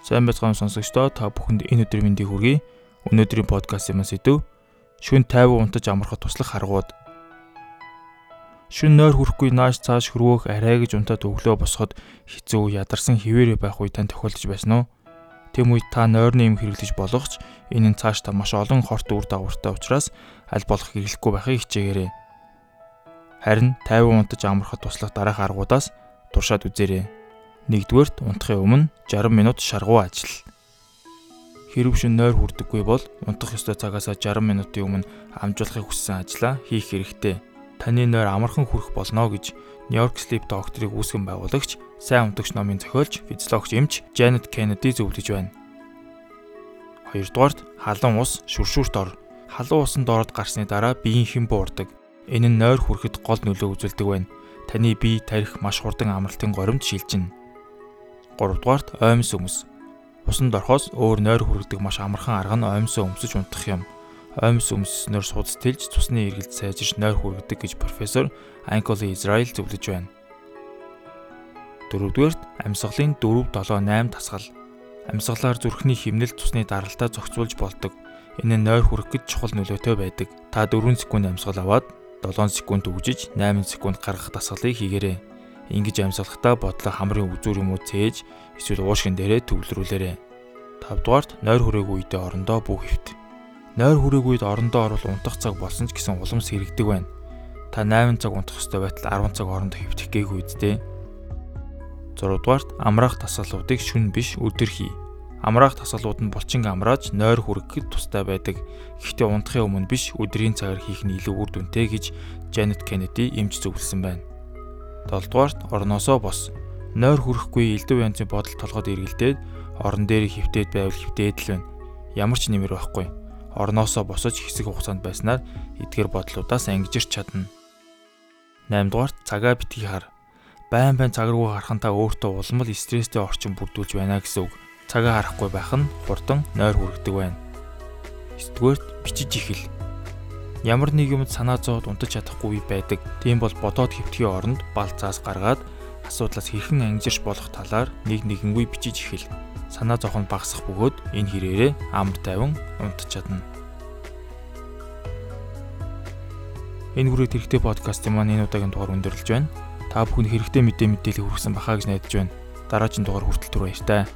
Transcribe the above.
Сайн байцгаана сонсогчдоо та бүхэнд энэ өдрийн мэндийг хүргэе. Өнөөдрийн подкаст юм сэдв шүн 50 унтаж амархад туслах аргууд. Шүн нойр хүрэхгүй нааш цааш хөрвөөх арай гэж унтаад өглөө босоход хэцүү ядарсан хിവэрэ байх үе тань тохиолдож байсан уу? Тэм үед та нойрны юм хэрэглэж болохч энэ нь цааш та маш олон хорт үр дагавартай учраас аль болох хэрэглэхгүй байхыг хичээгээрэй. Харин 50 унтаж амархад туслах дараах аргуудаас туршаад үзээрэй. Нэгдүгээрт унтахын өмнө 60 минут шаргуу ажил. Хэрв шин нойр хүрдэггүй бол унтах ёстой цагаас 60 минутын өмнө амжуулахыг хүссэн ажлаа хийх хэрэгтэй. Таны нойр амархан хүрэх болно гэж York Sleep Doctor-ыг үүсгэн байгуулагч, сайн унтагч номын зохиолч, физиологч эмч Janet Kennedy зөвлөж байна. Хоёрдугаарт халуун ус, шүршүүрт ор. Халуун усанд ороод гарсны дараа биеийн хэн буурдаг. Энэ нь нойр хүрэхэд гол нөлөө үзүүлдэг байна. Таны бие тарих маш хурдан амралтын горимд шилжинэ. 3 дугаарт оймс өмс. Усанд орхоос өөр нойр хүрэгдэг маш амархан арга нь оймсоо өмсөж унтах юм. Оймс өмснөөр судас тэлж цусны эргэлт сайжирч нойр хүрэгдэг гэж профессор Анколи Израиль зөвлөж байна. Дөрөвдүгээрт амьсгалын 4 7 8 тасгал. Амьсгалаар зүрхний химнэлт цусны даралтаа зохицуулж болдог. Энэ нь нойр хүрэхэд чухал нөлөөтэй байдаг. Та 4 секунд амьсгал аваад 7 секунд үгжиж 8 секунд гаргах дасгалыг хийгээрэй. Ингэж амьсгалахдаа бодлоо хамрын үзүүр юм уу цээж эсвэл уушгин дээрээ төвлөрүүлээрэ. 5 дугаарт нойр хүрээгүй үедээ орондоо бүх хөвт. Нойр хүрээгүй үед орондоо орвол унтах цаг болсон ч гэсэн уламс хэрэгдэг байна. Та 8 цаг унтах ёстой байтал 10 цаг орондоо хөвтөх гээгүй үедээ. 6 дугаарт амраах тасгалуудыг шүн биш өдөр хий. Амраах тасгалууд нь булчин амрааж нойр хүрэхэд тустай байдаг. Гэхдээ унтахын өмнө биш өдрийн цагаар хийх нь илүү үр дүнтэй гэж Janet Kennedy эмч зөвлөсөн байна. 7 дугаарт орноосоо бос. Нойр хүрэхгүй элдв янзын бодол толгойд эргэлдээд орон дээр хөвтөөд байвал хөвтөөд л байна. Ямар ч нэмэр байхгүй. Орноосоо босож хэсэг хугацаанд байснаар эдгээр бодлуудаас ангижирч чадна. 8 дугаарт цагаа битгий хар. Байн байн цаг руу харах нь та өөртөө улмал стресстэй орчин бүрдүүлж байна гэсэн үг. Цагаа харахгүй байх нь хурдан нойр хүрэгдэг байна. 9 дугаарт бичиж ихэл ямар нэг юмд санаа зовоод унтаж чадахгүй байдаг. Тийм бол бодоод хөвтгий оронд балцаас гаргаад асуудлаас хэрхэн ангижирч болох талаар нэг нэгэнгүй бичиж эхэл. Санаа зовхон багасах бөгөөд энэ хэрээрээ амар тайван унтаж чадна. Энэ хүрээд хэрэгтэй подкастын маань энэ удаагийн дугаар өндөрлөж байна. Та бүхэн хэрэгтэй мэдээ мэдээлэл хүргэсэн бахаа гэж найдаж байна. Дараагийн дугаар хүртэл түр баяртай.